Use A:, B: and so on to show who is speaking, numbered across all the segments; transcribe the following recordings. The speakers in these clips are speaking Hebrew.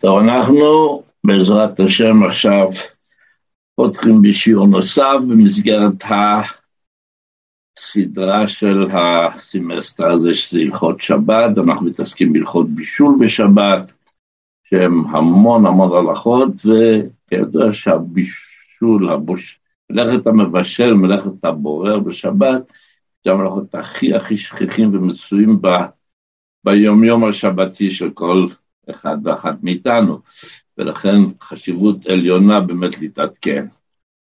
A: טוב, אנחנו בעזרת השם עכשיו פותחים בשיעור נוסף במסגרת הסדרה של הסמסטר הזה שזה הלכות שבת, אנחנו מתעסקים בהלכות בישול בשבת, שהם המון המון הלכות, וכידוע שהבישול, הבוש... מלאכת המבשל, מלאכת הבורר בשבת, זה המלאכות הכי הכי שכיחים ומצויים ב... ביומיום השבתי של כל אחד ואחת מאיתנו, ולכן חשיבות עליונה באמת להתעדכן.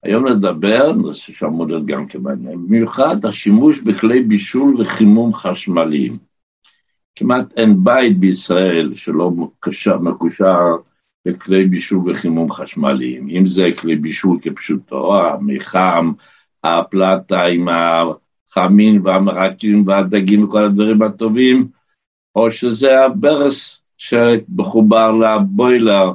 A: היום נדבר, נושא שאמור להיות גם כמעניין, במיוחד השימוש בכלי בישול וחימום חשמליים. כמעט אין בית בישראל שלא מקושר, מקושר לכלי בישול וחימום חשמליים, אם זה כלי בישול כפשוטו, המיחם, הפלטה עם החמין והמרקים והדגים וכל הדברים הטובים, או שזה הברס שמחובר לבוילר,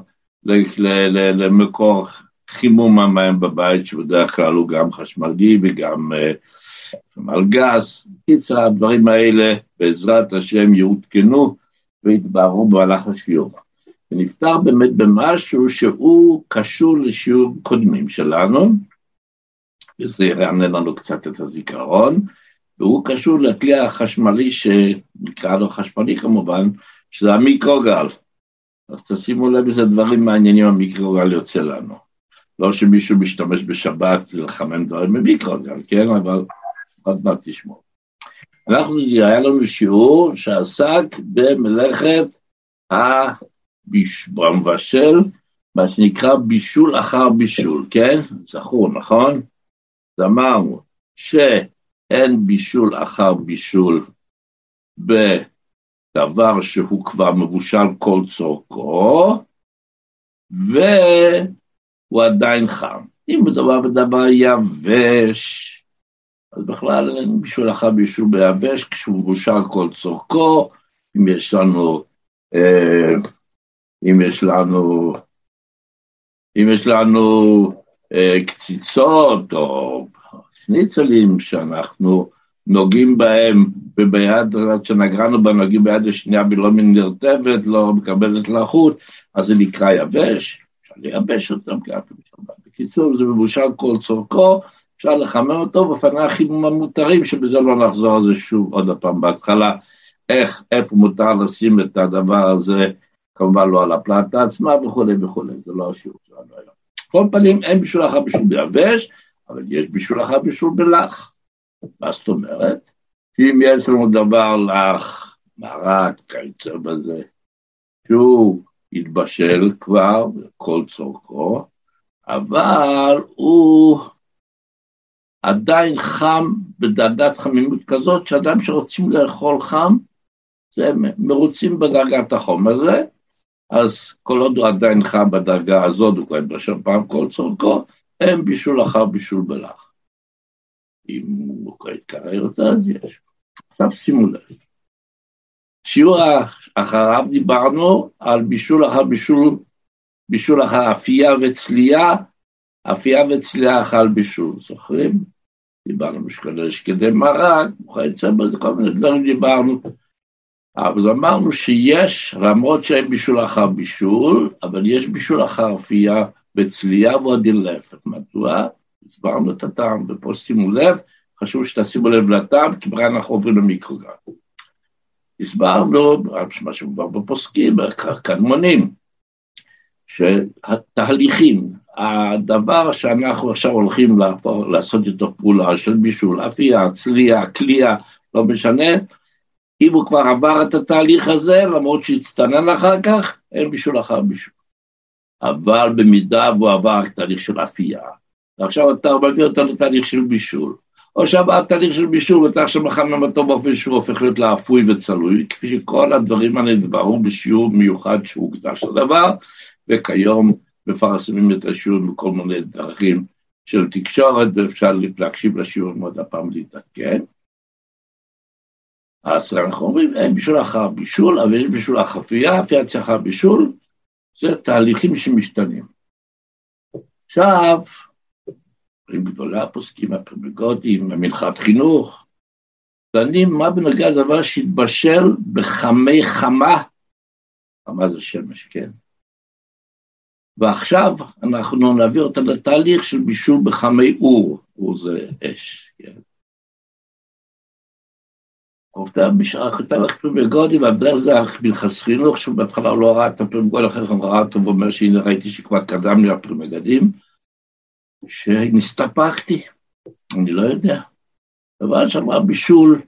A: למקור חימום המים בבית, שבדרך כלל הוא גם חשמלי וגם uh, על גז. בקיצר, הדברים האלה, בעזרת השם, יעודכנו ויתבהרו במהלך השיעור. ונפתר באמת במשהו שהוא קשור לשיעור קודמים שלנו, וזה ירענן לנו קצת את הזיכרון, והוא קשור לכלי החשמלי, שנקרא לו חשמלי כמובן, שזה המיקרוגל. אז תשימו לב איזה דברים מעניינים המיקרוגל יוצא לנו. לא שמישהו משתמש בשבת לחמם דברים במיקרוגל, כן? אבל עוד מעט תשמעו. אנחנו, היה לנו שיעור שעסק במלאכת המבשל, מה שנקרא בישול אחר בישול, כן? זכור, נכון? אז אמרנו שאין בישול אחר בישול ב... דבר שהוא כבר מבושל כל צורכו, והוא עדיין חם. אם מדובר בדבר יבש, אז בכלל אין בישול אחר בישול ביבש, כשהוא מבושל כל צורכו, אם יש לנו, אה, אם יש לנו, אם יש לנו אה, קציצות או סניצלים שאנחנו נוגעים בהם וביד, שנגרנו בה נוגעים ביד השנייה ולא נרטבת, לא מקבלת לחות, אז זה נקרא יבש, אפשר לייבש אותם ככה. בקיצור, זה מבושל כל צורכו, אפשר לחמם אותו בפני החימום המותרים, שבזה לא נחזור על זה שוב עוד פעם בהתחלה, איך, איפה מותר לשים את הדבר הזה, כמובן לא על הפלטה עצמה וכולי וכולי, זה לא השיעור שלנו היום. כל פנים, אין בישול אחר בישול ביבש, אבל יש בישול אחר בישול בלח. מה זאת אומרת? אם יש לנו דבר לך, מרק, כיוצא בזה, שהוא התבשל כבר, כל צורכו, אבל הוא עדיין חם בדרגת חמימות כזאת, שאדם שרוצים לאכול חם, זה מרוצים בדרגת החום הזה, אז כל עוד הוא עדיין חם בדרגה הזאת, הוא כבר התבשל פעם כל צורכו, אין בישול אחר בישול בלח. אם הוא יתקרא יותר, אז יש. עכשיו שימו לב. שיעור אחריו דיברנו על בישול אחר בישול, בישול אחר אפייה וצלייה, אפייה וצלייה אחר בישול, זוכרים? דיברנו בשקדי שקדי מרק, וכיוצא בזה, כל מיני דברים דיברנו. אז אמרנו שיש, למרות שאין בישול אחר בישול, אבל יש בישול אחר אפייה וצלייה ועוד להפך. מדוע? הסברנו את הטעם, ופה שימו לב, חשוב שתשימו לב לטעם, כי בכלל אנחנו עוברים למיקרוגרם. הסברנו, מה שכבר בפוסקים, קדמונים, שהתהליכים, הדבר שאנחנו עכשיו הולכים לעשות איתו פעולה של בישול, אפייה, צלייה, קלייה, לא משנה, אם הוא כבר עבר את התהליך הזה, למרות שהצטנן אחר כך, אין בישול אחר בישול. אבל במידה והוא עבר תהליך של אפייה, ועכשיו אתה מביא אותו לתהליך של בישול. או שעבר תהליך של בישול ואתה עכשיו מחמם אותו באופן שהוא הופך להיות לאפוי וצלוי, כפי שכל הדברים האלה נדברו בשיעור מיוחד שהוקדש לדבר, וכיום מפרסמים את השיעור בכל מיני דרכים של תקשורת, ואפשר להקשיב לשיעור עוד הפעם להתעדכן. אז אנחנו אומרים, אין בישול אחר בישול, אבל יש בישול אחר אפייה, אחר בישול, זה תהליכים שמשתנים. עכשיו, עם גדולי הפוסקים הפרמגוטיים, המנחת חינוך, דנים מה בנוגע לדבר שהתבשל בחמי חמה, חמה זה שמש, כן? ועכשיו אנחנו נעביר אותה לתהליך של בישול בחמי אור, אור זה אש, כן. עובדה, בשעה כותב לך פרימגודי, והבדל זה מלחס חינוך, שבהתחלה הוא לא ראה את הפרימגודי, אחרי כן ראה אותו ואומר שהנה ראיתי שכבר קדם לי הפרימגדים, שנסתפקתי, אני לא יודע. אבל שם בישול.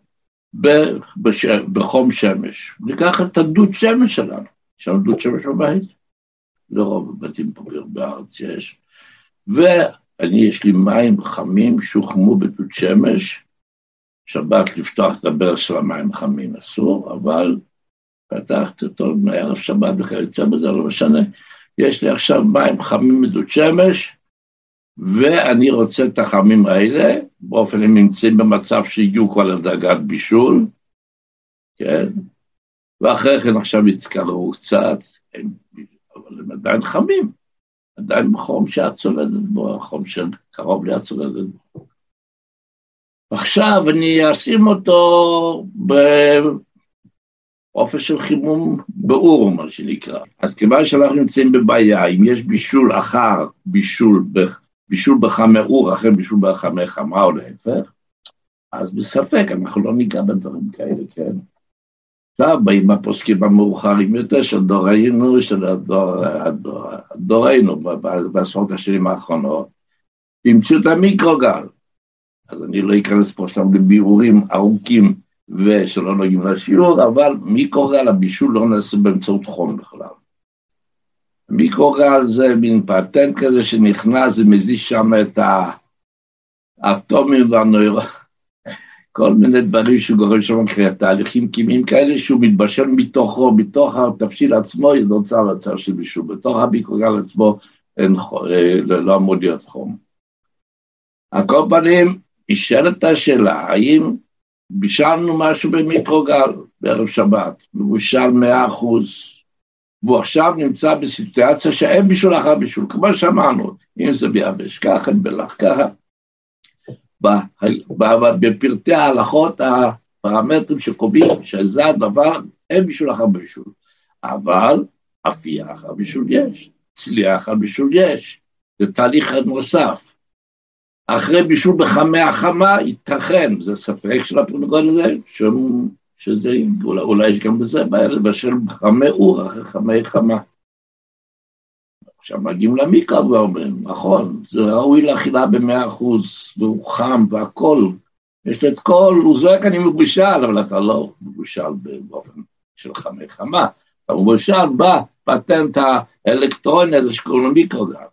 A: בחום שמש. ניקח את הדוד שמש שלנו, יש לנו דוד שמש בבית, לרוב הבתים פה בארץ יש, ואני, יש לי מים חמים שהוחמו בדוד שמש, שבת לפתוח את הברז של המים החמים אסור, אבל פתחתי אותו מערב שבת וכיוצא בזה, לא משנה. יש לי עכשיו מים חמים מדוד שמש, ואני רוצה את החמים האלה, באופן הם נמצאים במצב שהגיעו כבר לדרגת בישול, כן? ואחרי כן עכשיו יתקררו קצת, הם, אבל הם עדיין חמים, עדיין בחום שאת צולדת בו, החום של קרוב לי את צולדת בו. עכשיו אני אשים אותו באופן של חימום באור, מה שנקרא. אז כיוון שאנחנו נמצאים בבעיה, אם יש בישול אחר בישול בישול בחמי אור אחרי בישול בחמי חמה או להפך, אז בספק, אנחנו לא ניגע בדברים כאלה, כן? עכשיו באים הפוסקים המאוחרים יותר של דורנו, של הדור, הדור, דורנו בעשרות השנים האחרונות, תמצאו את המיקרוגל. אז אני לא אכנס פה שם לבירורים ארוכים ושלא נוגעים לשיעור, אבל מיקרוגל הבישול לא נעשה באמצעות חום בכלל. מיקרוגל זה? מין פטנט כזה שנכנס ומזיז שם את האטומים והנוירו... כל מיני דברים שגורם שם תהליכים כימיים כאלה שהוא מתבשל מתוכו, מתוך התבשיל עצמו נוצר מצב של בישול, בתוך המיקרוגל עצמו אין, אה, לא אמור להיות חום. על כל פנים, נשאלת השאלה, האם בישלנו משהו במיקרוגל בערב שבת, מבושל מאה אחוז, והוא עכשיו נמצא בסיטואציה שאין בישול אחר בישול, כמו שאמרנו, אם זה ביבש ככה, בלח ככה. בפרטי ההלכות, הפרמטרים שקובעים שזה הדבר, אין בישול אחר בישול. אבל אפייה אחר בישול יש, צלייה אחר בישול יש, זה תהליך נוסף. אחרי בישול בחמי החמה, ייתכן, זה ספק של הפרמגון הזה, שהוא שזה, אולי, אולי יש גם בזה בעיה לבשל חמי אור אחרי חמי חמה. עכשיו מגיעים למיקרא ואומרים, נכון, זה ראוי לאכילה במאה אחוז, והוא חם והכול, יש לו את כל, הוא זועק אני מבושל, אבל אתה לא מבושל באופן של חמי חמה, אתה מבושל בפטנט האלקטרוני הזה שקוראים לו מיקרוגרם.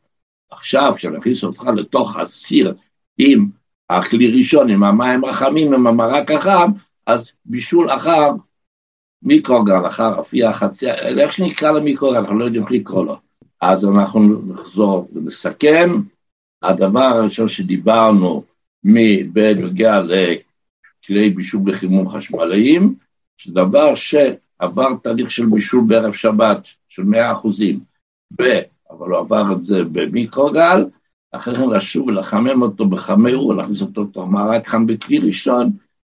A: עכשיו, כשנכניס אותך לתוך הסיר עם הכלי ראשון, עם המים החמים, עם המרק החם, בישול אחר מיקרוגל, אחר אפייה חצי, איך שנקרא למיקרוגל, אנחנו לא יודעים איך לקרוא לו. אז אנחנו נחזור ונסכם. הדבר הראשון שדיברנו בנוגע לכלי בישול בחימום חשמליים, שדבר שעבר תהליך של בישול בערב שבת של 100 אחוזים, אבל הוא עבר את זה במיקרוגל, אחרי כן לשוב ולחמם אותו בחמי אור, להכניס אותו לתוך מערק חם בכלי ראשון,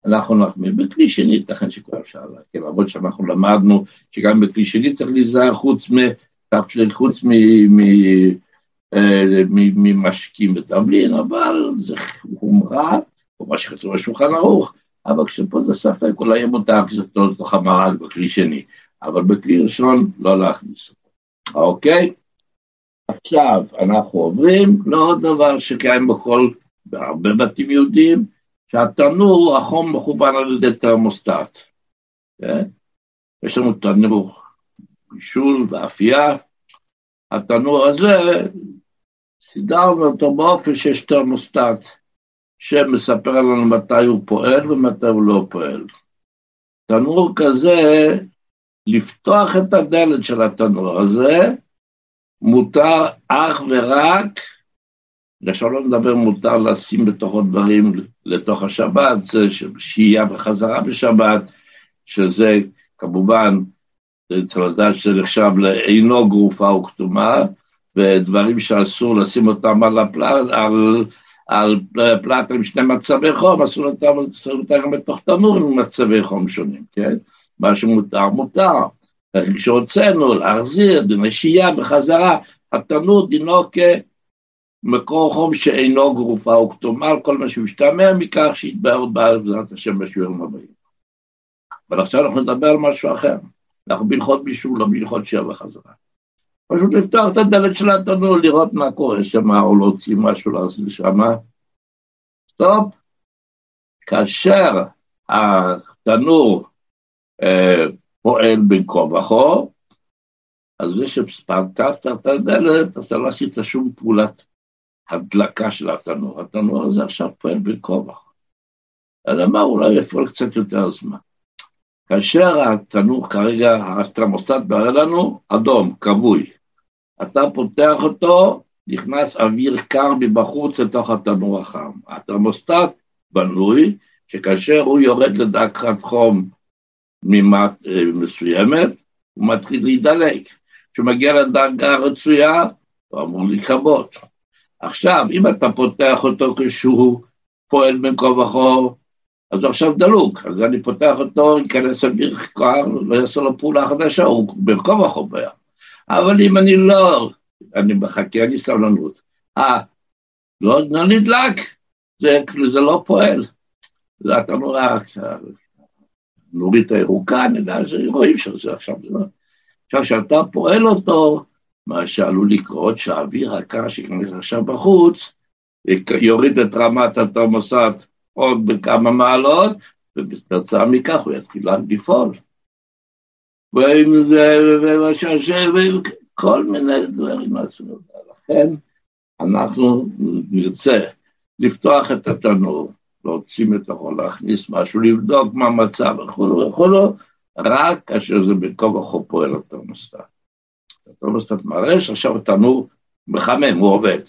A: אנחנו נחמיר. בכלי שני ייתכן שכבר אפשר להקל, למרות שאנחנו למדנו שגם בכלי שני צריך להיזהר חוץ מתפשיל, חוץ אה, ממשקים ותבלין, אבל זה חומרה, או מה שכתוב בשולחן ערוך, אבל כשפה זה ספק, אולי יהיה מותר אותו לתוך המרק בכלי שני, אבל בכלי ראשון לא להכניס אותו, אוקיי? עכשיו אנחנו עוברים לעוד דבר שקיים בכל, בהרבה בתים יהודים, שהתנור, החום מכוון על ידי תרמוסטט. כן? יש לנו תנור בישול ואפייה, התנור הזה, סידרנו אותו באופן שיש תרמוסטט, שמספר לנו מתי הוא פועל ומתי הוא לא פועל. תנור כזה, לפתוח את הדלת של התנור הזה, מותר אך ורק עכשיו לא מדבר מותר לשים בתוכו דברים לתוך השבת, זה שהייה וחזרה בשבת, שזה כמובן, צריך לדעת שזה נחשב לאינו גרופה או כתומה, ודברים שאסור לשים אותם על, הפלט, על, על פלט עם שני מצבי חום, אסור אותם, גם בתוך תנור עם מצבי חום שונים, כן? מה שמותר, מותר. כשהוצאנו להחזיר, בנשייה וחזרה, התנור דינו כמקור חום שאינו גרופה או כתומר, כל מה שמשתמע מכך שיתבהר בעזרת השם בשיעורים הבאים. אבל עכשיו אנחנו נדבר על משהו אחר. אנחנו בהלכות בישול, לא בהלכות שיר וחזרה. פשוט לפתוח את הדלת של התנור, לראות מה קורה שם, או להוציא משהו לעשות שם. סטופ. כאשר התנור אה, פועל בין כה וכה, אז זה שפתחת את הדלת, אתה לא עשית שום פעולת הדלקה של התנור. התנור הזה עכשיו פועל. אלא מה, אולי יפעול קצת יותר זמן. כאשר התנור כרגע, התרמוסטט מראה לנו, אדום, כבוי. אתה פותח אותו, נכנס אוויר קר מבחוץ לתוך התנור החם. התרמוסטט בנוי, שכאשר הוא יורד לדקת חום ממט, אה, מסוימת, הוא מתחיל להידלק. כשהוא מגיע לדרגה הרצויה, הוא אמור לכבות. עכשיו, אם אתה פותח אותו כשהוא פועל בין כה וכה, אז הוא עכשיו דלוק, אז אני פותח אותו, ייכנס אוויר קר, לא יעשה לו פעולה חדשה, הוא בין כה וכה בים. אבל אם אני לא, אני מחכה, אני סבלנות. אה, לא, לא נדלק, זה, זה לא פועל. זה התנור, נורית הירוקה, נדע שרואים שזה עכשיו, לא... עכשיו, כשאתה פועל אותו, מה שעלול לקרות, שהאוויר הקר שייכנס עכשיו בחוץ, יוריד את רמת התרמוסט עוד בכמה מעלות, ובתוצאה מכך הוא יתחיל לפעול. ואם זה, וכל מיני דברים מהסוג הזה. לכן אנחנו נרצה לפתוח את התנור, להוציא מתוכו, להכניס משהו, לבדוק מה המצב וכולו וכולו, רק כאשר זה בין כה וכה פועל התרמוסטט. התרמוסטט מראה שעכשיו התנור מחמם, הוא עובד.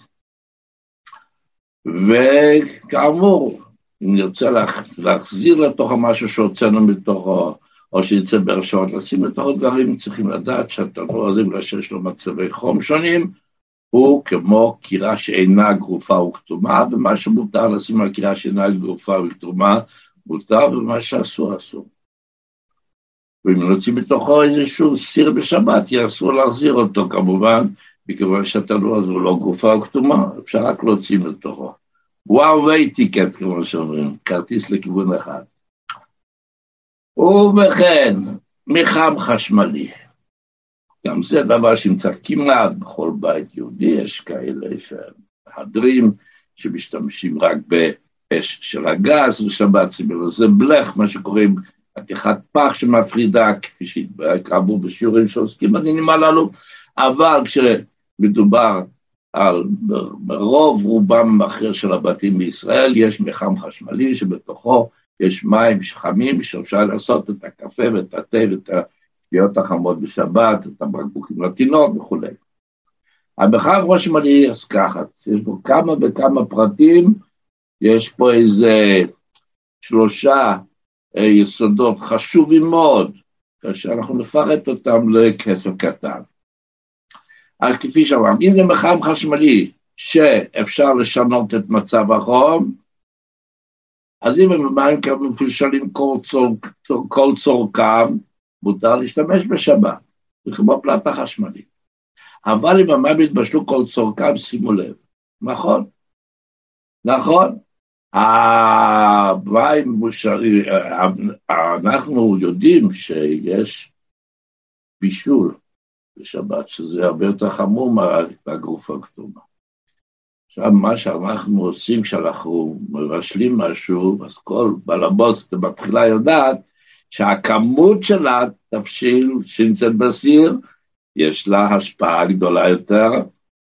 A: וכאמור, אם נרצה להחזיר לתוך המשהו שהוצאנו מתוכו, או שיצא בהרשאות לשים לתוכו דברים, צריכים לדעת שהתנור הזה, בגלל שיש לו מצבי חום שונים, הוא כמו קירה שאינה גרופה וכתומה, ומה שמותר לשים על קירה שאינה גרופה וכתומה, מותר, ומה שאסור, אסור. ואם נוציא מתוכו איזשהו סיר בשבת, יהיה אסור להחזיר אותו כמובן, מכיוון שהתנור הזה הוא לא גרופה או כתומה, אפשר רק להוציא מתוכו. וואו ווי טיקט, כמו שאומרים, כרטיס לכיוון אחד. ובכן, מחם חשמלי. גם זה דבר שנמצא כמעט בכל בית יהודי, יש כאלה שמהדרים, שמשתמשים רק באש של הגז, סימל לזה בלך, מה שקוראים חתיכת פח שמפרידה, כפי שהתרבו בשיעורים שעוסקים בדינים הללו, אבל כשמדובר על רוב רובם האחר של הבתים בישראל, יש מחם חשמלי שבתוכו יש מים חמים שאפשר לעשות את הקפה ואת התה ואת השתיות החמות בשבת, את הבקבוקים לתינוק וכולי. המחם חשמלי, אז ככה, יש בו כמה וכמה פרטים, יש פה איזה שלושה יסודות חשובים מאוד, כאשר אנחנו נפרט אותם לכסף קטן. אז כפי שאמרתי, אם זה מחם חשמלי שאפשר לשנות את מצב החום, אז אם הם מים מפושלים כל, צור, כל צורכם, מותר להשתמש בשבת, זה כמו פלטה חשמלית. אבל אם המים יתבשלו כל צורכם, שימו לב, נכון? נכון? המים מושרים, אנחנו יודעים שיש בישול בשבת, שזה הרבה יותר חמור מהגוף הכתובה. עכשיו, מה שאנחנו עושים כשאנחנו מבשלים משהו, אז כל בעל הבוס בתחילה יודעת שהכמות של התבשיל שנמצאת בסיר, יש לה השפעה גדולה יותר,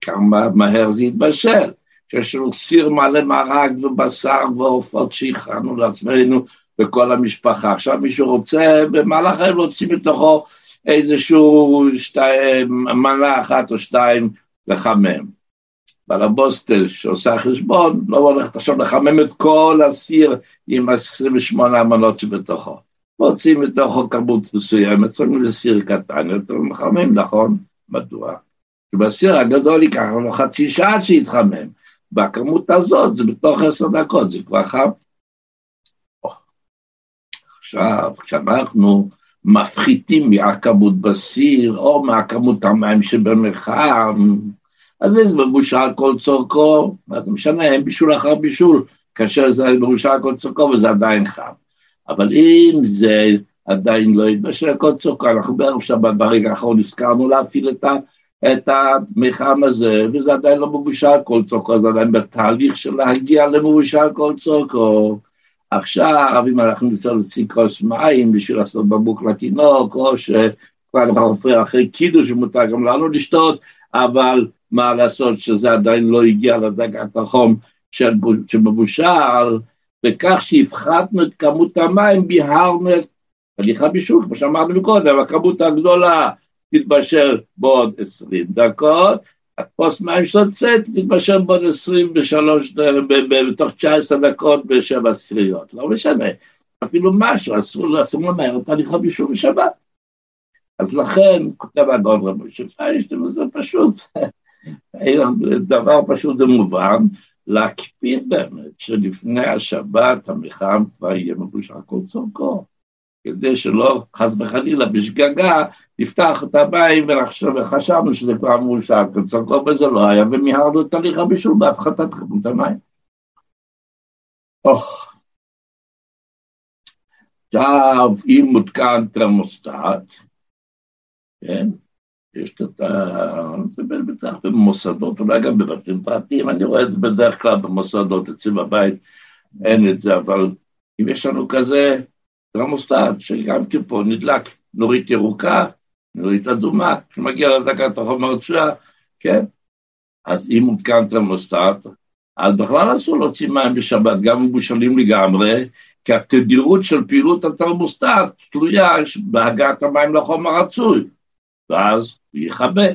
A: כמה מהר זה יתבשל. שיש לנו סיר מלא מרק ובשר ועופות שהכנו לעצמנו וכל המשפחה. עכשיו מישהו רוצה במהלך היום להוציא מתוכו איזשהו שתי, מנה אחת או שתיים לחמם. בעל הבוסטל שעושה חשבון, לא הולך עכשיו לחמם את כל הסיר עם 28 המנות שבתוכו. מוצאים מתוכו כמות מסוימת, שמים לסיר קטן יותר מחמם, נכון? מדוע? כי בסיר הגדול ייקח לנו חצי שעה שיתחמם. בכמות הזאת, זה בתוך עשר דקות, זה כבר חם. עכשיו, כשאנחנו מפחיתים מהכמות בסיר, או מהכמות המים שבמרחב, אז זה מבושל כל צורכו, מה זה משנה, אין בישול אחר בישול, כאשר זה מבושל כל צורכו וזה עדיין חם. אבל אם זה עדיין לא יתבשל כל צורכו, אנחנו בערב שבת ברגע האחרון הזכרנו להפעיל את, ה, את המחם הזה, וזה עדיין לא מבושל כל צורכו, זה עדיין בתהליך של להגיע למבושל כל צורכו. עכשיו, אם אנחנו נצטרך להוציא כוס מים בשביל לעשות בבוק לתינוק, או שכבר אנחנו אחרי קידוש שמותר גם לנו לשתות, אבל מה לעשות שזה עדיין לא הגיע לדקת החום שמבושל, בכך שהפחתנו את כמות המים, ביהרנו את הליכה בישול, כמו שאמרנו קודם, הכמות הגדולה תתבשל בעוד עשרים דקות, הכוס מים שיוצאת תתבשל בעוד עשרים ושלוש, בתוך תשע עשרה דקות בשבע עשיריות, לא משנה, אפילו משהו, אסור, אסור למהר את הליכה בישול בשבת. אז לכן, כותב הגאון רבי משה פיינשטיין, זה פשוט, דבר פשוט ומובן, להקפיד באמת שלפני השבת המחם כבר יהיה מבושל כל צורכו, כדי שלא חס וחלילה בשגגה נפתח את המים וחשבנו שזה כבר מבושל כל צורכו וזה לא היה ומיהרנו את תהליך הבישול בהפחתת כמות המים. עכשיו, אם מותקן תרמוסטט, כן? יש את ה... בטח במוסדות, אולי גם בבתים פרטיים, אני רואה את זה בדרך כלל במוסדות, אצלי בבית אין את זה, אבל אם יש לנו כזה תרמוסטט, שגם כן פה נדלק נורית ירוקה, נורית אדומה, כשמגיע לדקת החומר תשועה, כן? אז אם מותקן תרמוסטט, אז בכלל אסור להוציא מים בשבת, גם מבושלים לגמרי, כי התדירות של פעילות התרמוסטט תלויה בהגעת המים לחומר רצוי. ואז הוא יכבה.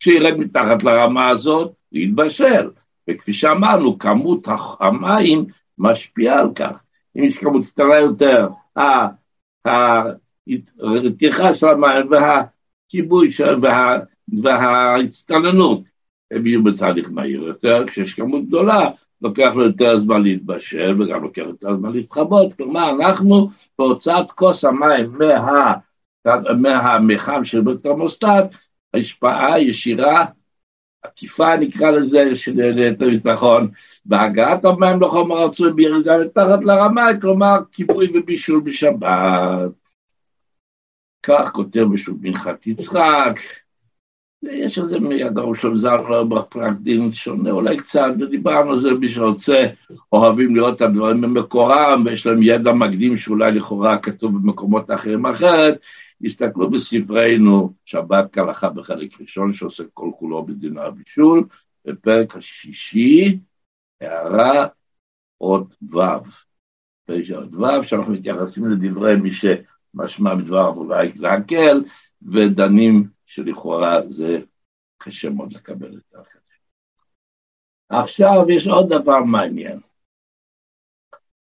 A: כשירד מתחת לרמה הזאת, הוא יתבשל. וכפי שאמרנו, כמות המים משפיעה על כך. אם יש כמות קטנה יותר, ההתייחס של המים והכיבוי וה, וההצטננות, הם יהיו בתהליך מהיר יותר, כשיש כמות גדולה, לוקח לו יותר זמן להתבשל וגם לוקח יותר זמן להתחבות, כלומר אנחנו בהוצאת כוס המים מה... מהמחם של בתרמוסטט, השפעה ישירה, עקיפה נקרא לזה, של ליתר ביטחון, בהגעת המים לחומר רצוי בירידה מתחת לרמה, כלומר כיבוי ובישול בשבת. כך כותב בשביל מנחת יצחק, ויש על זה מהגאון של זלמן בפרק דין שונה אולי קצת, ודיברנו על זה, מי שרוצה, אוהבים לראות את הדברים במקורם, ויש להם ידע מקדים שאולי לכאורה כתוב במקומות אחרים אחרת, הסתכלו בספרינו שבת כהלכה בחלק ראשון שעוסק כל כולו בדיני הבישול, בפרק השישי, הערה עוד ו', פרק עוד ו', שאנחנו מתייחסים לדברי מי שמשמע מדבר אולי להקל, ודנים שלכאורה זה קשה מאוד לקבל את זה. עכשיו יש עוד דבר מעניין.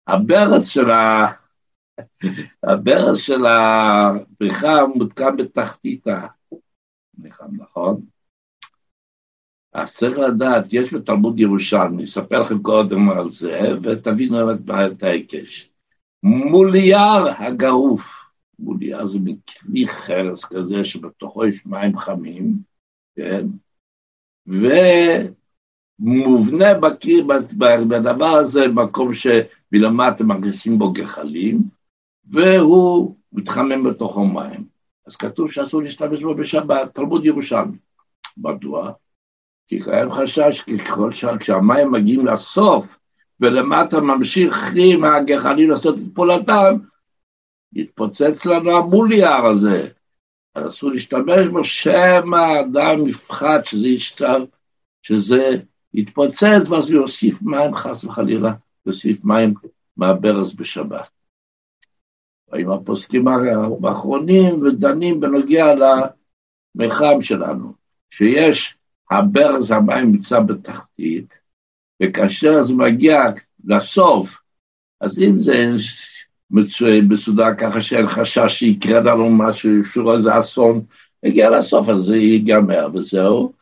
A: הברז של ה... הברז של הבריכה מותקן בתחתית הבריכה, נכון? אז צריך לדעת, יש בתלמוד ירושלמי, אספר לכם קודם על זה, ותבינו את ההיקש. מולייר הגרוף, מולייר זה מכלי חרס כזה שבתוכו יש מים חמים, כן? ומובנה בקיר, בדבר הזה, מקום שמלמטה מכניסים בו גחלים, והוא מתחמם בתוכו מים. אז כתוב שאסור להשתמש בו בשבת, תלמוד ירושלמי. מדוע? כי קיים חשש ככל שהמים מגיעים לסוף ולמטה ממשיכים הגחלים לעשות את פעולתם, יתפוצץ לנו המוליאר הזה. אז אסור להשתמש בו, שמא האדם יפחד שזה ישתר, שזה יתפוצץ, ואז הוא יוסיף מים, חס וחלילה, יוסיף מים מהברז בשבת. עם הפוסקים האחרונים ודנים בנוגע למחם שלנו, שיש הברז המים נמצא בתחתית, וכאשר זה מגיע לסוף, אז אם זה מסודר ככה שאין חשש שיקרה לנו משהו, שוב איזה אסון, יגיע לסוף, אז זה ייגמר וזהו.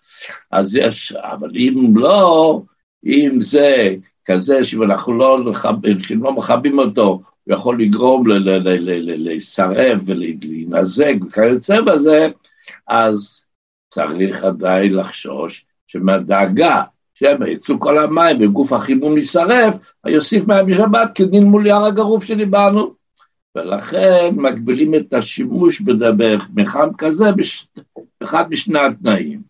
A: אז יש, אבל אם לא, אם זה כזה שאנחנו לא, לא מכבים אותו, הוא יכול לגרום להישרף ולהינזק וכיוצא בזה, אז צריך עדיין לחשוש שמהדאגה שמא יצאו כל המים וגוף החימום יישרף, יוסיף מים בשבת כדין מול יער הגרוף שדיברנו. ולכן מגבילים את השימוש במחם כזה באחד משני התנאים.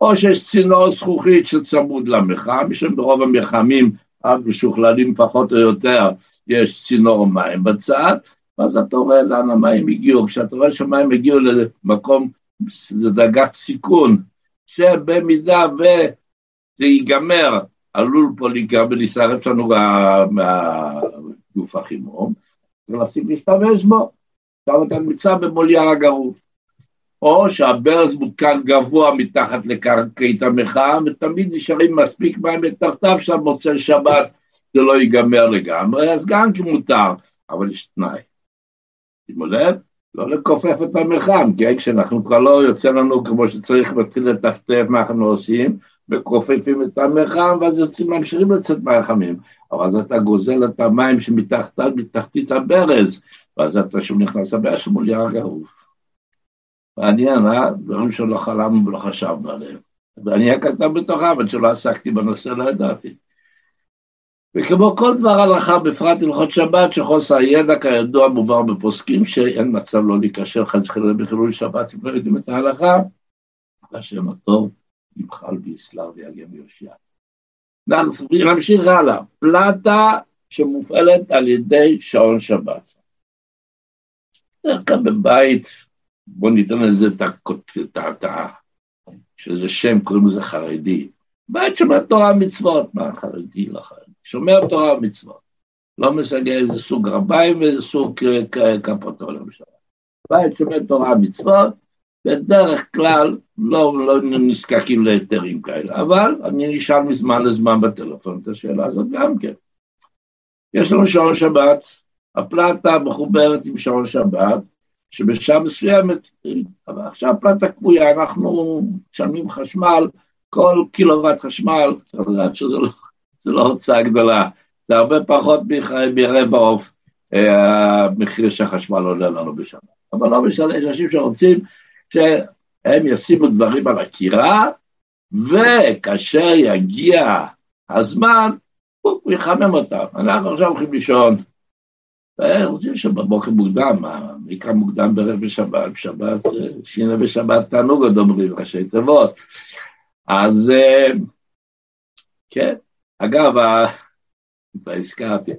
A: או שיש צינור זכוכית שצמוד למחם, משום ברוב המחמים המשוכללים פחות או יותר יש צינור מים בצד, ואז אתה רואה לאן המים הגיעו, כשאתה רואה שהמים הגיעו למקום, לדרגת סיכון, שבמידה וזה ייגמר, עלול פה להיגמר ולהישרף לנו מהגוף החימום, ולהפסיק להשתמש בו. עכשיו אתה נמצא במולייר הגרוף. או שהברז מותקן גבוה מתחת לקרקעית המחאה, ותמיד נשארים מספיק מים מתחתיו שם מוצא שבת, זה לא ייגמר לגמרי, אז גם כי מותר, אבל יש תנאי. שימו לב, לא לכופף את המחם, כן? כשאנחנו כבר לא יוצא לנו כמו שצריך להתחיל לטפטף מה אנחנו עושים, מכופפים את המחם, ואז יוצאים, ממשיכים לצאת מהחמים. אבל אז אתה גוזל את המים שמתחתית הברז, ואז אתה שוב נכנס לבעיה של מול יער גרוף. מעניין, אה? דברים שלא חלמנו ולא חשבנו עליהם. ואני הקטן בתוכם, עד שלא עסקתי בנושא, לא ידעתי. וכמו כל דבר הלכה, בפרט הלכות שבת, שחוסר הידע כידוע מובהר בפוסקים, שאין מצב לא להיקשר חס וחלילה בחילול שבת אם לא יודעים את ההלכה, והשם הטוב ימחל ויסלר ויגן ויושיע. נמשיך הלאה. פלטה שמופעלת על ידי שעון שבת. בדרך כלל בבית, בואו ניתן לזה את ה... שזה שם, קוראים לזה חרדי. בית שומר תורה ומצוות, מה חרדי לא חרדי? שומר תורה ומצוות. לא משנה איזה סוג רביים ואיזה סוג כפותו למשל. בית שומר תורה ומצוות, בדרך כלל לא, לא נזקקים להיתרים כאלה, אבל אני נשאל מזמן לזמן בטלפון את השאלה הזאת גם כן. יש לנו שעון שבת, הפלטה מחוברת עם שעון שבת, שבשעה מסוימת, אבל עכשיו פלטה קבויה, אנחנו משלמים חשמל, כל קילוואט חשמל, צריך לדעת שזה לא, לא הוצאה גדולה, זה הרבה פחות מרבע עוף אה, המחיר שהחשמל עולה לנו בשנה. אבל לא משנה, יש אנשים שרוצים שהם ישימו דברים על הקירה, וכאשר יגיע הזמן, הוא יחמם אותם. אנחנו עכשיו הולכים לישון, רוצים שבבוקר מוקדם, קם מוקדם בערב בשבת, בשבת, שינה בשבת תענוג עוד אומרים, ראשי תיבות. אז אה, כן, אגב, כבר הזכרתי,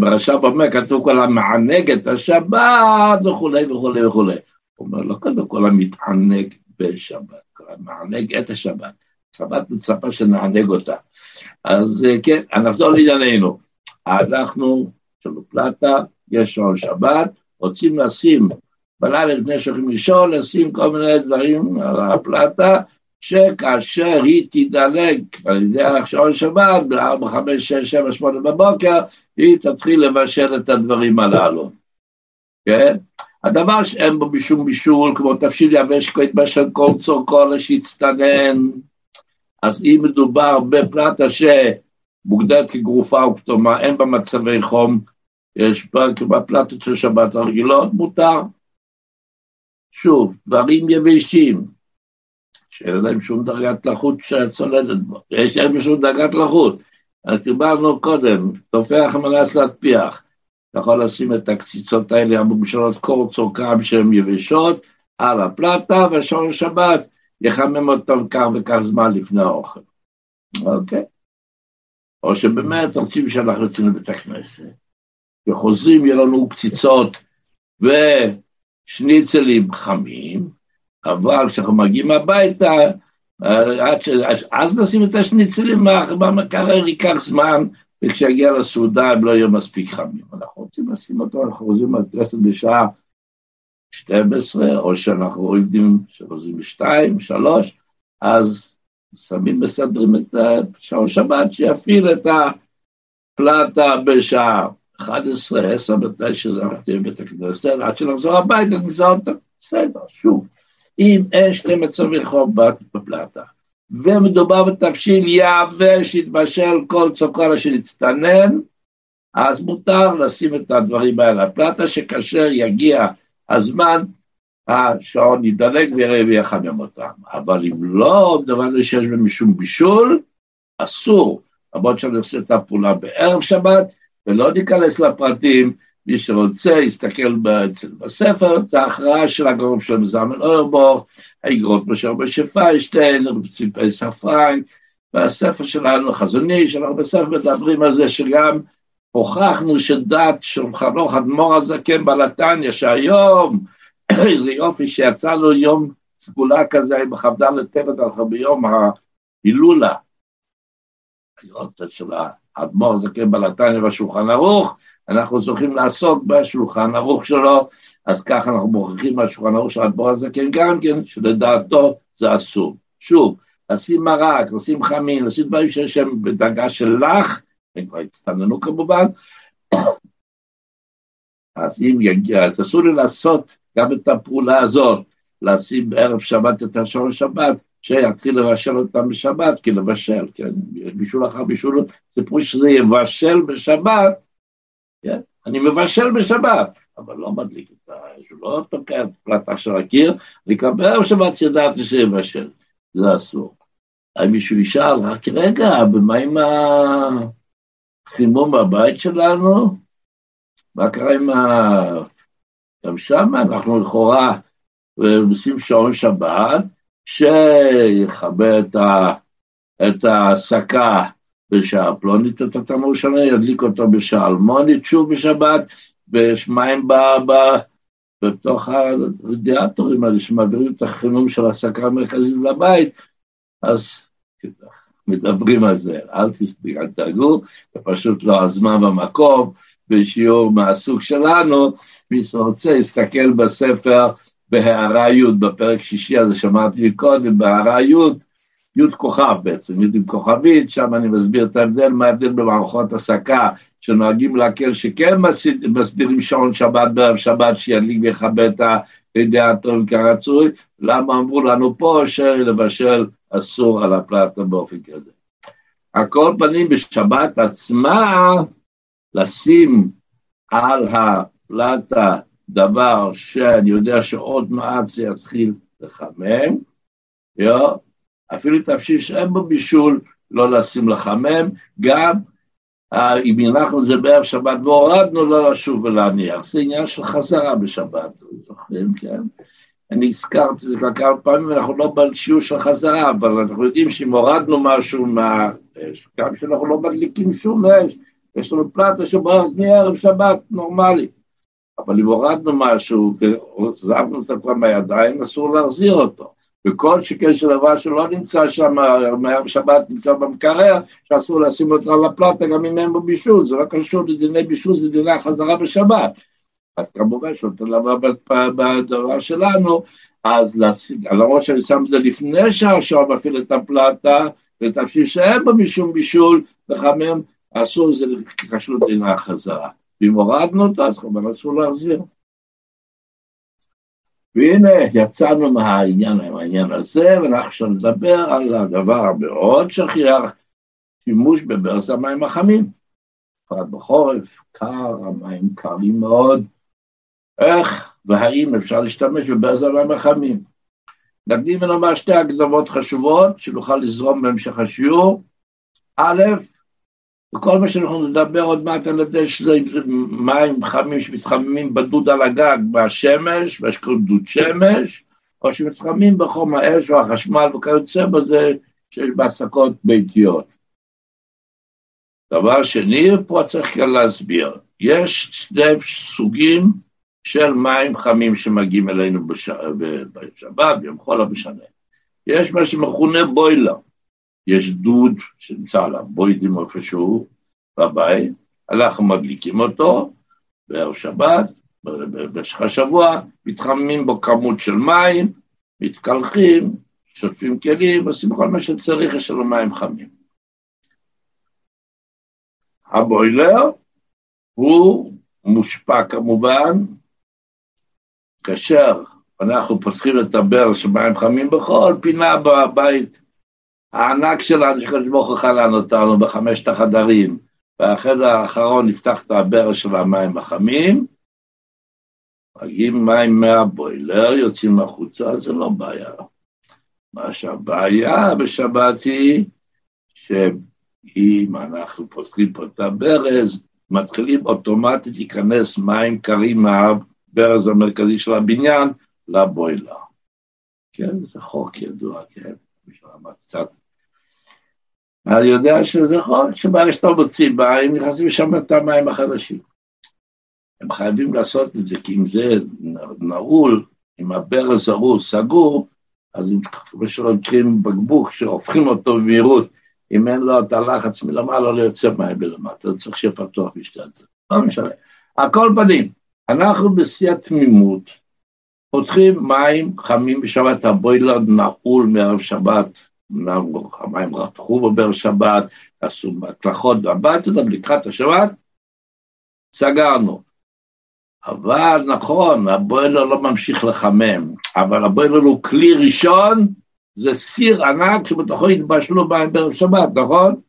A: ברש"ב אומר, כתוב כל המענג את השבת וכולי וכולי וכולי. הוא אומר, לא קודם כל המתענג בשבת, כל המענג את השבת. שבת מצפה שנענג אותה. אז אה, כן, נחזור לענייננו. אנחנו, יש לנו פלטה, יש שעון שבת, רוצים לשים בלילה לפני שהולכים לישון, לשים כל מיני דברים על הפלטה, שכאשר היא תדלג על ידי השעון שבת, ב-4, 5, 6, 7, 8 בבוקר, היא תתחיל לבשל את הדברים הללו. כן? הדבר שאין בו משום בישול, כמו תבשיל יבש כמו התבשל כל צורכו לשיצטנן, אז אם מדובר בפלטה שמוגדרת כגרופה וכתומה, אין בה מצבי חום, יש בפלטות של שבת הרגילות, מותר. שוב, דברים יבשים, שאין להם שום דרגת לחות שצולדת בו, יש להם שום דרגת לחות. דיברנו קודם, תופח מנס להטפיח. אתה יכול לשים את הקציצות האלה הממשלות קור צורכם שהן יבשות על הפלטה, ושעון שבת יחמם אותם כך וכך זמן לפני האוכל. אוקיי? או שבאמת רוצים שאנחנו יוצאים לבית הכנסת, וחוזרים, יהיו לנו קציצות ושניצלים חמים, אבל כשאנחנו מגיעים הביתה, ש... אז נשים את השניצלים במקרר, ייקח זמן, וכשיגיע לסעודה הם לא יהיו מספיק חמים. אנחנו רוצים לשים אותו, אנחנו חוזרים לכנסת בשעה 12, או שאנחנו עובדים, שחוזרים ב-2, 3, אז שמים, מסדרים את שעון שבת, שיפעיל את הפלטה בשעה 11, 10, מתי נהיה בבית הכנסת, עד שנחזור הביתה, נמצא אותו, בסדר, שוב. אם אין שתי מצבי חום בפלטה, ומדובר בתבשיל יבש, יתבשל כל צוקולה שנצטנן, אז מותר לשים את הדברים האלה לפלטה, שכאשר יגיע הזמן, השעון ידלק ויחמם אותם. אבל אם לא דבר שיש בהם משום בישול, אסור. למרות שאני עושה את הפעולה בערב שבת, ולא ניכנס לפרטים, מי שרוצה יסתכל בספר, זה ההכרעה של הגורם של מזמן אורבור, האגרות משה משה פיינשטיין, ציפי ספרנק, והספר שלנו, חזוני, שאנחנו בספר מדברים על זה שגם הוכחנו שדת שולחן אורך אדמו"ר הזקן בלתניא, שהיום, איזה יופי שיצא לו יום סגולה כזה בכ"ד טבת ביום ההילולה, של האדמו"ר הזקן בלתניא בשולחן ערוך, אנחנו זוכים לעסוק בשולחן ערוך שלו, אז ככה אנחנו מוכיחים מהשולחן ערוך של האדמו"ר הזקן גם כן, שלדעתו זה אסור. שוב, לשים מרק, לשים חמין, לשים דברים שיש להם בדרגה של לך, הם כבר הצטננו כמובן, אז אם יגיע, אז אסור לי לעשות גם את הפעולה הזאת, לשים בערב שבת את השעון שבת, שיתחיל לבשל אותם בשבת, כי לבשל, כן, בישול אחר בישול, זה פירוש שזה יבשל בשבת, כן, אני מבשל בשבת, אבל לא מדליק את האש, לא תוקע את פלטה של הקיר, אני כבר בערב שבת ידעתי שיבשל, זה אסור. האם מישהו ישאל, רק רגע, ומה עם החימום בבית שלנו? מה קרה עם ה... גם שם אנחנו לכאורה עושים שעון שבת, שיכבה את, ה... את ההסקה בשעה פלונית, את התמור שונה, ידליק אותו בשעה אלמונית שוב בשבת, ויש מים ב... ב... בתוך הרדיאטורים האלה שמעבירים את החימום של ההסקה המרכזית לבית, אז מדברים על זה, אל תדאגו, זה פשוט לא הזמן במקום, בשיעור מהסוג שלנו, מי שרוצה יסתכל בספר בהערה י' בפרק שישי הזה שאמרתי קודם, בהערה י', י' כוכב בעצם, י' עם כוכבית, שם אני מסביר את ההבדל, מה ההבדל במערכות הסקה, שנוהגים להקל שכן מסדירים שעון שבת בערב שבת, שידליק ויכבה את האידיאטורים כרצוי, למה אמרו לנו פה שלבשל אסור על הפלטה באופן כזה. על כל פנים בשבת עצמה, לשים על הפלטה דבר שאני יודע שעוד מעט זה יתחיל לחמם, יו, אפילו תפשיש אין בו בישול, לא לשים לחמם, גם אם הנחנו את זה בערב שבת והורדנו, לא לשוב ולהניח. זה עניין של חזרה בשבת, זוכרים, כן? אני הזכרתי את זה כבר כמה פעמים, אנחנו לא בשיעור של חזרה, אבל אנחנו יודעים שאם הורדנו משהו מהאש, גם שאנחנו לא מדליקים שום אש, יש לנו פלטה שבוערת מערב שבת נורמלי. אבל אם הורדנו משהו ועזבנו אותו כבר מהידיים, אסור להחזיר אותו. וכל שכן של דבר שלא נמצא שם, מערב שבת נמצא במקרר, שאסור לשים אותו על הפלטה גם אם אין בו בישול, זה לא קשור לדיני בישול, זה דיני החזרה בשבת. אז כמובן שאותו דבר בדבר שלנו, אז למרות שאני שם את זה לפני שהשעון מפעיל את הפלטה, ותפשיל שאין בו משום בישול, לחמם, אסור, זה קשור לדיני החזרה. ואם הורדנו אותו, אז כמובן אסור להחזיר. והנה יצאנו מהעניין, מהעניין הזה, ואנחנו עכשיו נדבר על הדבר המאוד שכיח, שימוש בברז המים החמים. בפרט בחורף, קר, המים קרים מאוד, איך והאם אפשר להשתמש בברז המים החמים. נקדים ונאמר שתי הקדמות חשובות, שנוכל לזרום בהמשך השיעור. א', וכל מה שאנחנו נדבר עוד מעט על ידי שזה מים חמים שמתחממים בדוד על הגג בשמש, ויש דוד שמש, או שמתחממים בחום האש או החשמל וכיוצא בזה שיש בהסקות ביתיות. דבר שני, פה צריך כאן להסביר, יש שני סוגים של מים חמים שמגיעים אלינו בש... בשבת, ביום חול, לא משנה. יש מה שמכונה בוילר, יש דוד שנמצא על הבוידים איפשהו בבית, אנחנו מדליקים אותו בערב שבת, במשך השבוע, מתחממים בו כמות של מים, מתקלחים, שוטפים כלים, עושים כל מה שצריך, יש לנו מים חמים. הבוילר הוא מושפע כמובן, כאשר אנחנו פותחים את הברז של מים חמים בכל פינה בבית, הענק שלנו שקדוש ברוך הוא חלן אותנו בחמשת החדרים, והחדר האחרון נפתח את הברז של המים החמים, מגיעים מים מהבוילר, יוצאים החוצה, זה לא בעיה. מה שהבעיה בשבת היא, שאם אנחנו פותחים פה את הברז, מתחילים אוטומטית להיכנס מים קרים מהברז המרכזי של הבניין לבוילר. כן, זה חוק ידוע, כן, מי שלמד קצת. אני יודע שזה חוק שברגע שאתה מוציא מים, נכנסים לשם את המים החדשים. הם חייבים לעשות את זה, כי אם זה נעול, אם הברז ההוא סגור, אז כמו מכירים בקבוק שהופכים אותו במהירות, אם אין לו את הלחץ מלמעלה, לא יוצא מים מלמטה, זה צריך שיהיה פתוח בשתי הצדדים. לא משנה. על כל פנים, אנחנו בשיא התמימות, פותחים מים חמים בשבת, הבוילר נעול מערב שבת, המים רתחו בבאר שבת, עשו מקלחות, והבית אותם לקראת השבת, סגרנו. אבל נכון, הבוילר לא ממשיך לחמם, אבל הבוילר הוא כלי ראשון, זה סיר ענק שבתוכו התבשלו מים בערב שבת, נכון?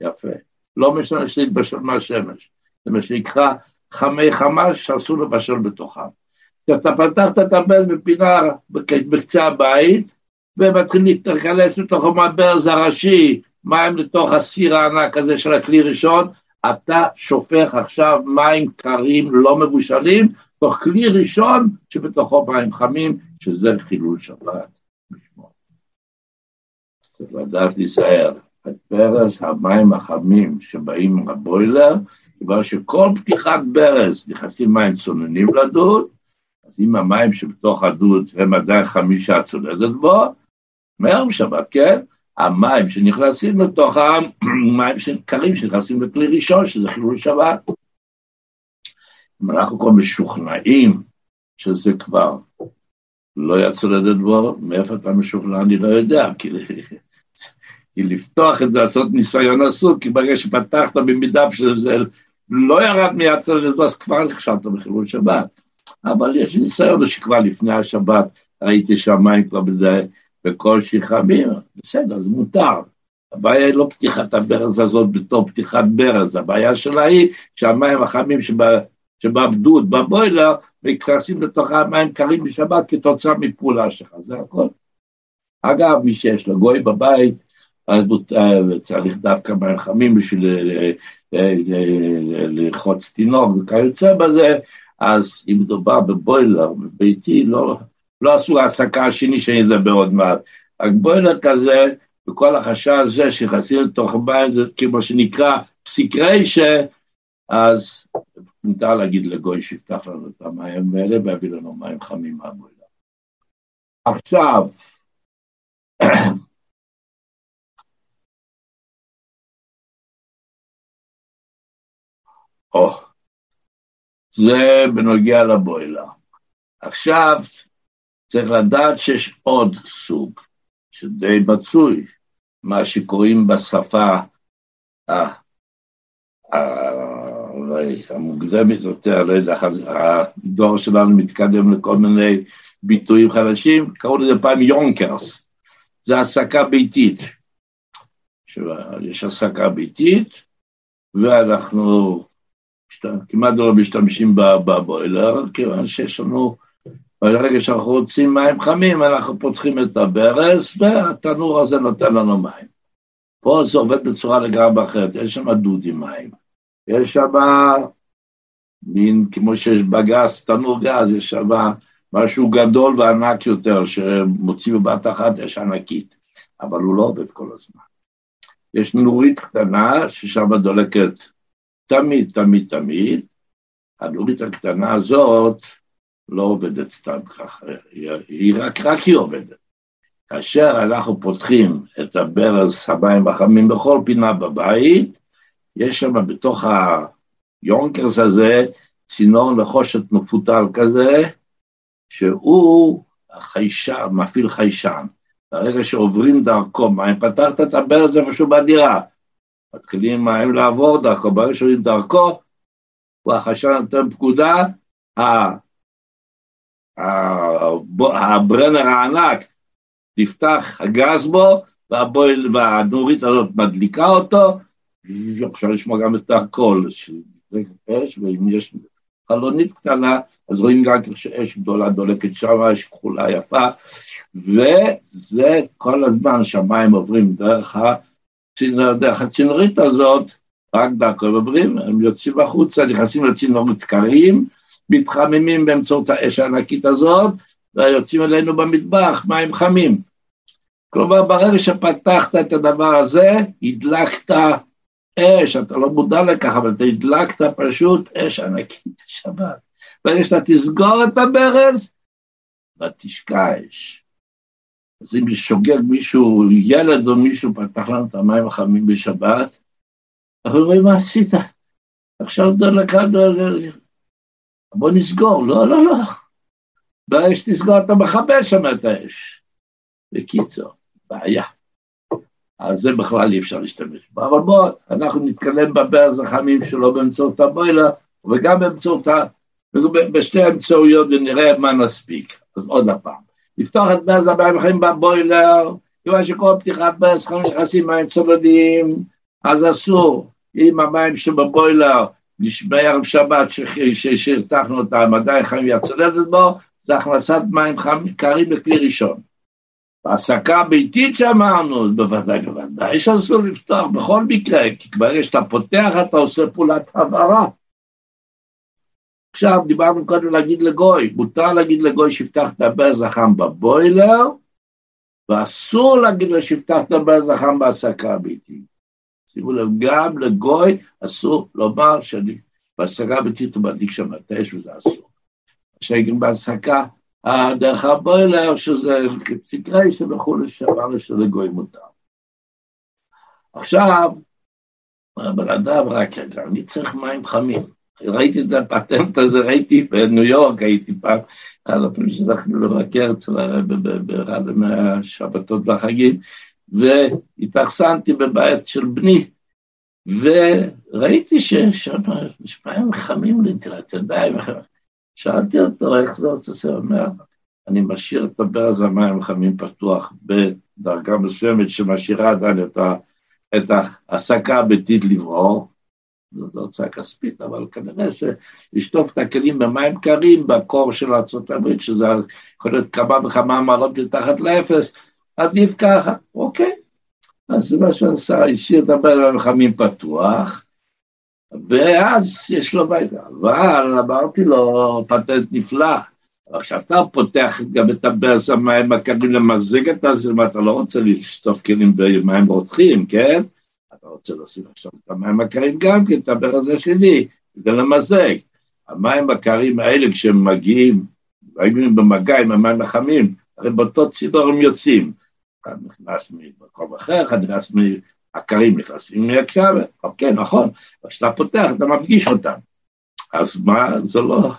A: יפה. לא משנה להתבשל מהשמש, זה מה שנקרא חמי חמש שאסור לבשל בתוכם. כשאתה פתחת את הברז בפינה בקצה הבית, ומתחיל להתכנס לתוך המברז הראשי, מים לתוך הסיר הענק הזה של הכלי ראשון, אתה שופך עכשיו מים קרים לא מבושלים, תוך כלי ראשון שבתוכו מים חמים, שזה חילול שבת. צריך לדעת להיזהר. ברז המים החמים שבאים מהבוילר, כבר שכל פתיחת ברז נכנסים מים צוננים לדוד, אז אם המים שבתוך הדוד הם עדיין חמישה צונדת בו, מערב שבת, כן? המים שנכנסים לתוכם, מים קרים שנכנסים לכלי ראשון, שזה חילול שבת. אם אנחנו כבר משוכנעים שזה כבר לא יצא לדעת בו, מאיפה אתה משוכנע אני לא יודע, כי, לפתוח את זה, לעשות ניסיון עסוק, כי ברגע שפתחת במידה שזה לא ירד מיד בו, אז כבר נכשלת בחילול שבת. אבל יש ניסיון שכבר לפני השבת ראיתי שהמים כבר בדי, בקושי חמים, בסדר, זה מותר. הבעיה היא לא פתיחת הברז הזאת בתור פתיחת ברז, הבעיה שלה היא שהמים החמים שבעבדות, בבוילר, מתכנסים לתוך המים קרים בשבת כתוצאה מפעולה שלך, זה הכל. אגב, מי שיש לו גוי בבית, אז צריך דווקא מים חמים בשביל לרחוץ תינוק וכיוצא בזה, אז אם מדובר בבוילר בביתי, לא, לא עשו העסקה השני שאני אדבר עוד מעט. רק בוילר כזה, וכל החשש הזה שנכנסים לתוך הבית, זה כמו שנקרא פסיק ריישה, אז מותר להגיד לגוי שיפתח לנו את המים האלה ויביא לנו מים חמים מהבוילר. עכשיו, זה בנוגע לבוילר. עכשיו, צריך לדעת שיש עוד סוג, שדי מצוי, מה שקוראים בשפה המוקדמת יותר, לא יודע, הדור שלנו מתקדם לכל מיני ביטויים חדשים, קראו לזה פעם יונקרס, זה העסקה ביתית. יש העסקה ביתית, ואנחנו כמעט לא משתמשים בבוילר, כיוון שיש לנו ברגע שאנחנו רוצים מים חמים, אנחנו פותחים את הברז, והתנור הזה נותן לנו מים. פה זה עובד בצורה לגמרי אחרת, יש שם דודי מים. יש שם מין, כמו שיש בגז, תנור גז, יש שם משהו גדול וענק יותר, שמוציא בבת אחת אש ענקית, אבל הוא לא עובד כל הזמן. יש נורית קטנה ששם דולקת תמיד, תמיד, תמיד. הנורית הקטנה הזאת, לא עובדת סתם ככה, היא רק, רק היא עובדת. כאשר אנחנו פותחים את הברז המים החמים בכל פינה בבית, יש שם בתוך היונקרס הזה צינור נחושת מפותל כזה, שהוא חיישן, מפעיל חיישן. ברגע שעוברים דרכו מים, פתחת את הברז איפשהו בדירה, מתחילים מים לעבור דרכו, ברגע שעוברים דרכו, הוא החיישן נותן פקודה, הברנר הענק נפתח הגז בו, והבויל, והנורית הזאת מדליקה אותו, אפשר לשמוע גם את הקול של אש, ואם יש חלונית קטנה, אז רואים גם שאש גדולה דולקת שם, אש כחולה יפה, וזה כל הזמן שהמים עוברים דרך, הצינור, דרך הצינורית הזאת, רק דרכו עוברים, הם יוצאים החוצה, נכנסים לצינורית קרים, מתחממים באמצעות האש הענקית הזאת, ויוצאים אלינו במטבח, מים חמים. כלומר, ברגע שפתחת את הדבר הזה, הדלקת אש, אתה לא מודע לכך, אבל אתה הדלקת פשוט אש ענקית בשבת. ברגע שאתה תסגור את הברז, ותשקע אש. אז אם שוגג מישהו, ילד או מישהו פתח לנו את המים החמים בשבת, אנחנו אומרים, מה עשית? עכשיו דלקה, בוא נסגור. לא, לא, לא. ברגע שתסגור אתה מכבה שם את האש. בקיצור, בעיה. אז זה בכלל אי אפשר להשתמש בו. אבל בואו, אנחנו נתקדם בברז החמים שלו באמצעות הבוילר, וגם באמצעות ה... בשתי האמצעויות ונראה מה נספיק. אז עוד הפעם. לפתוח את ברז המים החמים בבוילר, כיוון שכל פתיחת ברז חמים נכנסים מים צולדים, אז אסור. אם המים שבבוילר בערב שבת שהרתחנו אותם, עדיין חמים והצולדת בו, זה הכנסת מים חמים קרים בכלי ראשון. בהעסקה ביתית שאמרנו, בוודאי, בוודאי שאסור לפתוח בכל מקרה, כי ברגע שאתה פותח אתה עושה פעולת הבהרה. עכשיו, דיברנו קודם להגיד לגוי, מותר להגיד לגוי שיפתח את הברז החם בבוילר, ואסור להגיד לו שיפתח את הברז החם בהעסקה הביתית. שימו לב, גם לגוי אסור לומר שאני הביתית הוא מדליק שם את האש וזה אסור. עכשיו, בהעסקה דרך הבוילר, שזה ציטרייסן וכולי, שאמרנו שלגוי מותר. עכשיו, הבן אדם רק רגע, אני צריך מים חמים. ראיתי את הפטנט הזה, ראיתי בניו יורק, הייתי פעם, אחד הפעמים שזכנו לבקר אצל הרב באחד מהשבתות והחגים, והתאכסנתי בבית של בני, וראיתי ששם יש מים חמים אתה יודע, שאלתי אותו איך זה עושה, הוא אומר, אני משאיר את הברז המים החמים פתוח בדרגה מסוימת שמשאירה עדיין את, ה, את ההעסקה הביתית לברור, זאת לא הוצאה כספית, אבל כנראה שלשטוף את הכלים במים קרים בקור של ארה"ב, שזה יכול להיות כמה וכמה מעלות מתחת לאפס, עדיף ככה, אוקיי. אז מה שעשה, השאיר את הברז החמים פתוח, ואז יש לו בית, אבל אמרתי לו, פטנט נפלא, אבל כשאתה פותח גם את הברז המים הקרים למזג את הזרמה, אתה לא רוצה לשטוף כלים במים רותחים, כן? אתה רוצה להוסיף עכשיו את המים הקרים גם כן, את הברז השני, כדי למזג. המים הקרים האלה, כשהם מגיעים, מגיעים במגע עם המים החמים, הרי באותו צידור הם יוצאים. אחד נכנס ממקום אחר, אחד נכנס הקרים נכנסים מהקשב, אוקיי, נכון, כשאתה פותח אתה מפגיש אותם. אז מה, זה לא,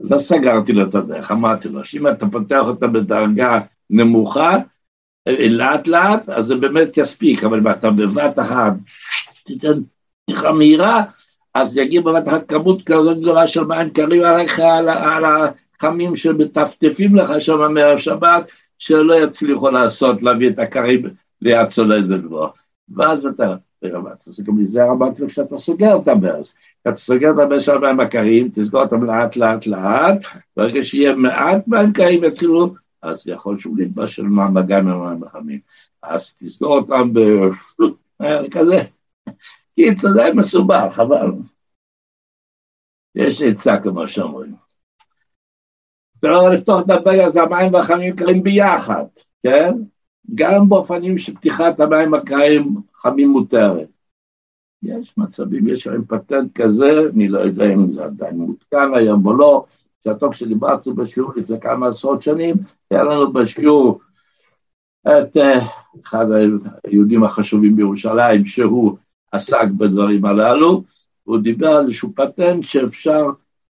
A: לא סגרתי לו את הדרך, אמרתי לו, שאם אתה פותח אותה בדרגה נמוכה, לאט לאט, אז זה באמת יספיק, אבל אם אתה בבת אחת תיתן פתיחה מהירה, אז יגיע בבת אחת כמות כזאת גדולה של מים קרים עליך, על, על החמים שמטפטפים לך שם מערב שבת, שלא יצליחו לעשות, להביא את הקרים ליד צולדת בו. ואז אתה, גם מזה אמרתי לו שאתה סוגר את הברז. אתה סוגר את הברז של המים הקרים, תסגור אותם לאט לאט לאט, ברגע שיהיה מעט מים קרים יתחילו, אז יכול שוב להתבשל מהמגע עם המים החמים. אז תסגור אותם בכזה. קיצור, זה מסובך, חבל. יש עצה כמו שאומרים. לא לפתוח את הברז, המים והחמים קרים ביחד, כן? גם באופנים של פתיחת המים הקרים חמים מותרת. יש מצבים, יש היום פטנט כזה, אני לא יודע אם זה עדיין מותקן היום או לא, שהטוב שדיברתי בשיעור לפני כמה עשרות שנים, היה לנו בשיעור את uh, אחד היהודים החשובים בירושלים, שהוא עסק בדברים הללו, הוא דיבר על איזשהו פטנט שאפשר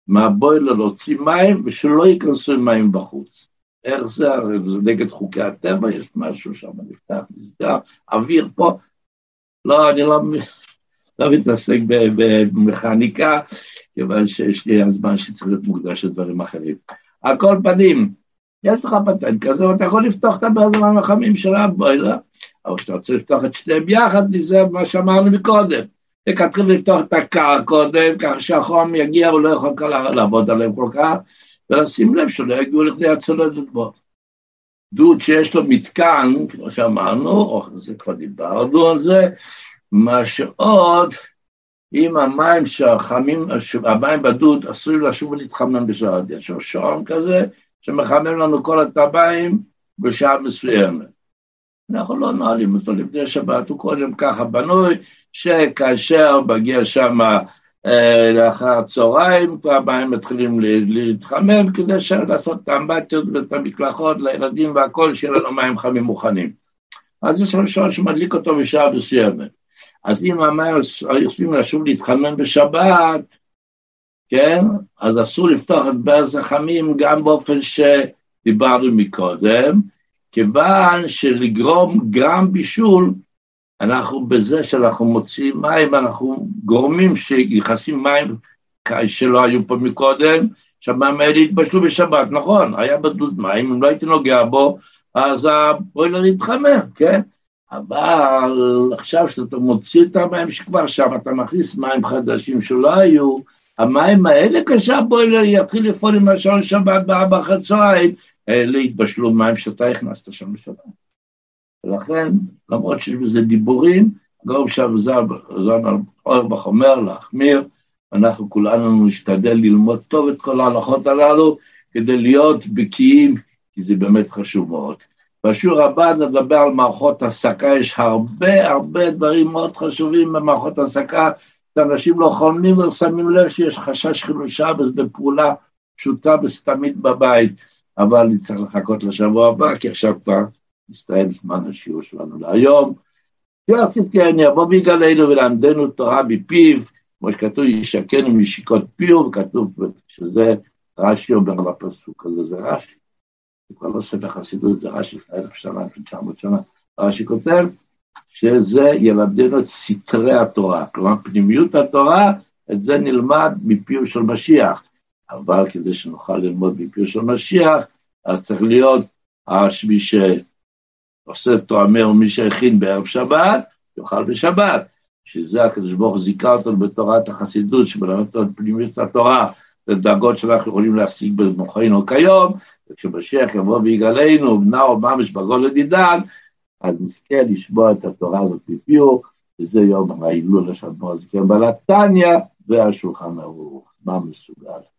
A: מהבוילר להוציא מים ושלא ייכנסו מים בחוץ. איך זה, הרי זה נגד חוקי הטבע, יש משהו שם נפתח, נסגר, אוויר פה, לא, אני לא, לא מתעסק במכניקה, כיוון שיש לי הזמן שצריך להיות מוקדש לדברים אחרים. על כל פנים, יש לך פטנט כזה, ואתה יכול לפתוח את הברזלים החמים של הבוילר, אבל כשאתה רוצה לפתוח את שניהם יחד, זה מה שאמרנו מקודם. תתחיל לפתוח את הקר קודם, ככה שהחום יגיע, הוא לא יכול לעבוד עליהם כל כך, ולשים לב שלא יגיעו לכדי הצולדת בו. דוד שיש לו מתקן, כמו שאמרנו, או זה כבר דיברנו על זה, מה שעוד, אם המים שהחמים, המים בדוד עשויים לשוב ולהתחמם בשעה, יש לו שעון כזה, שמחמם לנו כל הטבעים בשעה מסוימת. אנחנו לא נועלים אותו לפני שבת, הוא קודם ככה בנוי, שכאשר מגיע שם אה, לאחר הצהריים, כבר המים מתחילים להתחמם, כדי לעשות את האמבטיות ואת המקלחות לילדים והכל, שיהיה לנו מים חמים מוכנים. אז יש לנו שעון שמדליק אותו בשעה מסוימת. אז אם המים יושבים לשוב להתחמם בשבת, כן? אז אסור לפתוח את ברז החמים גם באופן שדיברנו מקודם, כיוון שלגרום גרם בישול, אנחנו בזה שאנחנו מוציאים מים, אנחנו גורמים שיחסים מים שלא היו פה מקודם, שהמים האלה התבשלו בשבת, נכון, היה בדוד מים, אם לא הייתי נוגע בו, אז הבוילר יתחמם, כן? אבל עכשיו שאתה מוציא את המים שכבר שם, אתה מכניס מים חדשים שלא היו, המים האלה כשהבוילר יתחיל לפעול עם השעון שבת בארבע צהריים, אלה התבשלו מים שאתה הכנסת שם בשבת. ולכן, למרות שיש בזה דיבורים, גאום שם זמן אורבך אומר להחמיר, אנחנו כולנו נשתדל ללמוד טוב את כל ההלכות הללו, כדי להיות בקיאים, כי זה באמת חשוב מאוד. בשיעור הבא נדבר על מערכות הסקה, יש הרבה הרבה דברים מאוד חשובים במערכות הסקה, שאנשים לא חולמים ושמים לב שיש חשש חילושה וזה פעולה פשוטה וסתמית בבית, אבל נצטרך לחכות לשבוע הבא, כי עכשיו כבר מסתיים זמן השיעור שלנו להיום. יואר צדקני יבוא ויגלנו ולמדנו תורה בפיו, כמו שכתוב, ישקנו משיקות פיו, וכתוב שזה רש"י אומר לפסוק הזה, זה רש"י. זה כבר לא ספר חסידות, זה רש"י לפני אלף שנה, לפני תשע מאות שנה. רש"י כותב שזה ילמדנו את סתרי התורה, כלומר פנימיות התורה, את זה נלמד מפיו של משיח. אבל כדי שנוכל ללמוד מפיו של משיח, אז צריך להיות מי שעושה תואמי או מי שהכין בערב שבת, יאכל בשבת. שזה הקדוש ברוך הוא זיכה אותנו בתורת החסידות, שמלמד אותנו פנימיות התורה, לדרגות שאנחנו יכולים להשיג במוחנו כיום, וכשמשיח יבוא ויגלנו, נאו ממש בגול לדידן, אז נזכה לשמוע את התורה הזאת בפיו, וזה יום ההילול השבוע הזה, בעלת תניא והשולחן ערוך, מה מסוגל.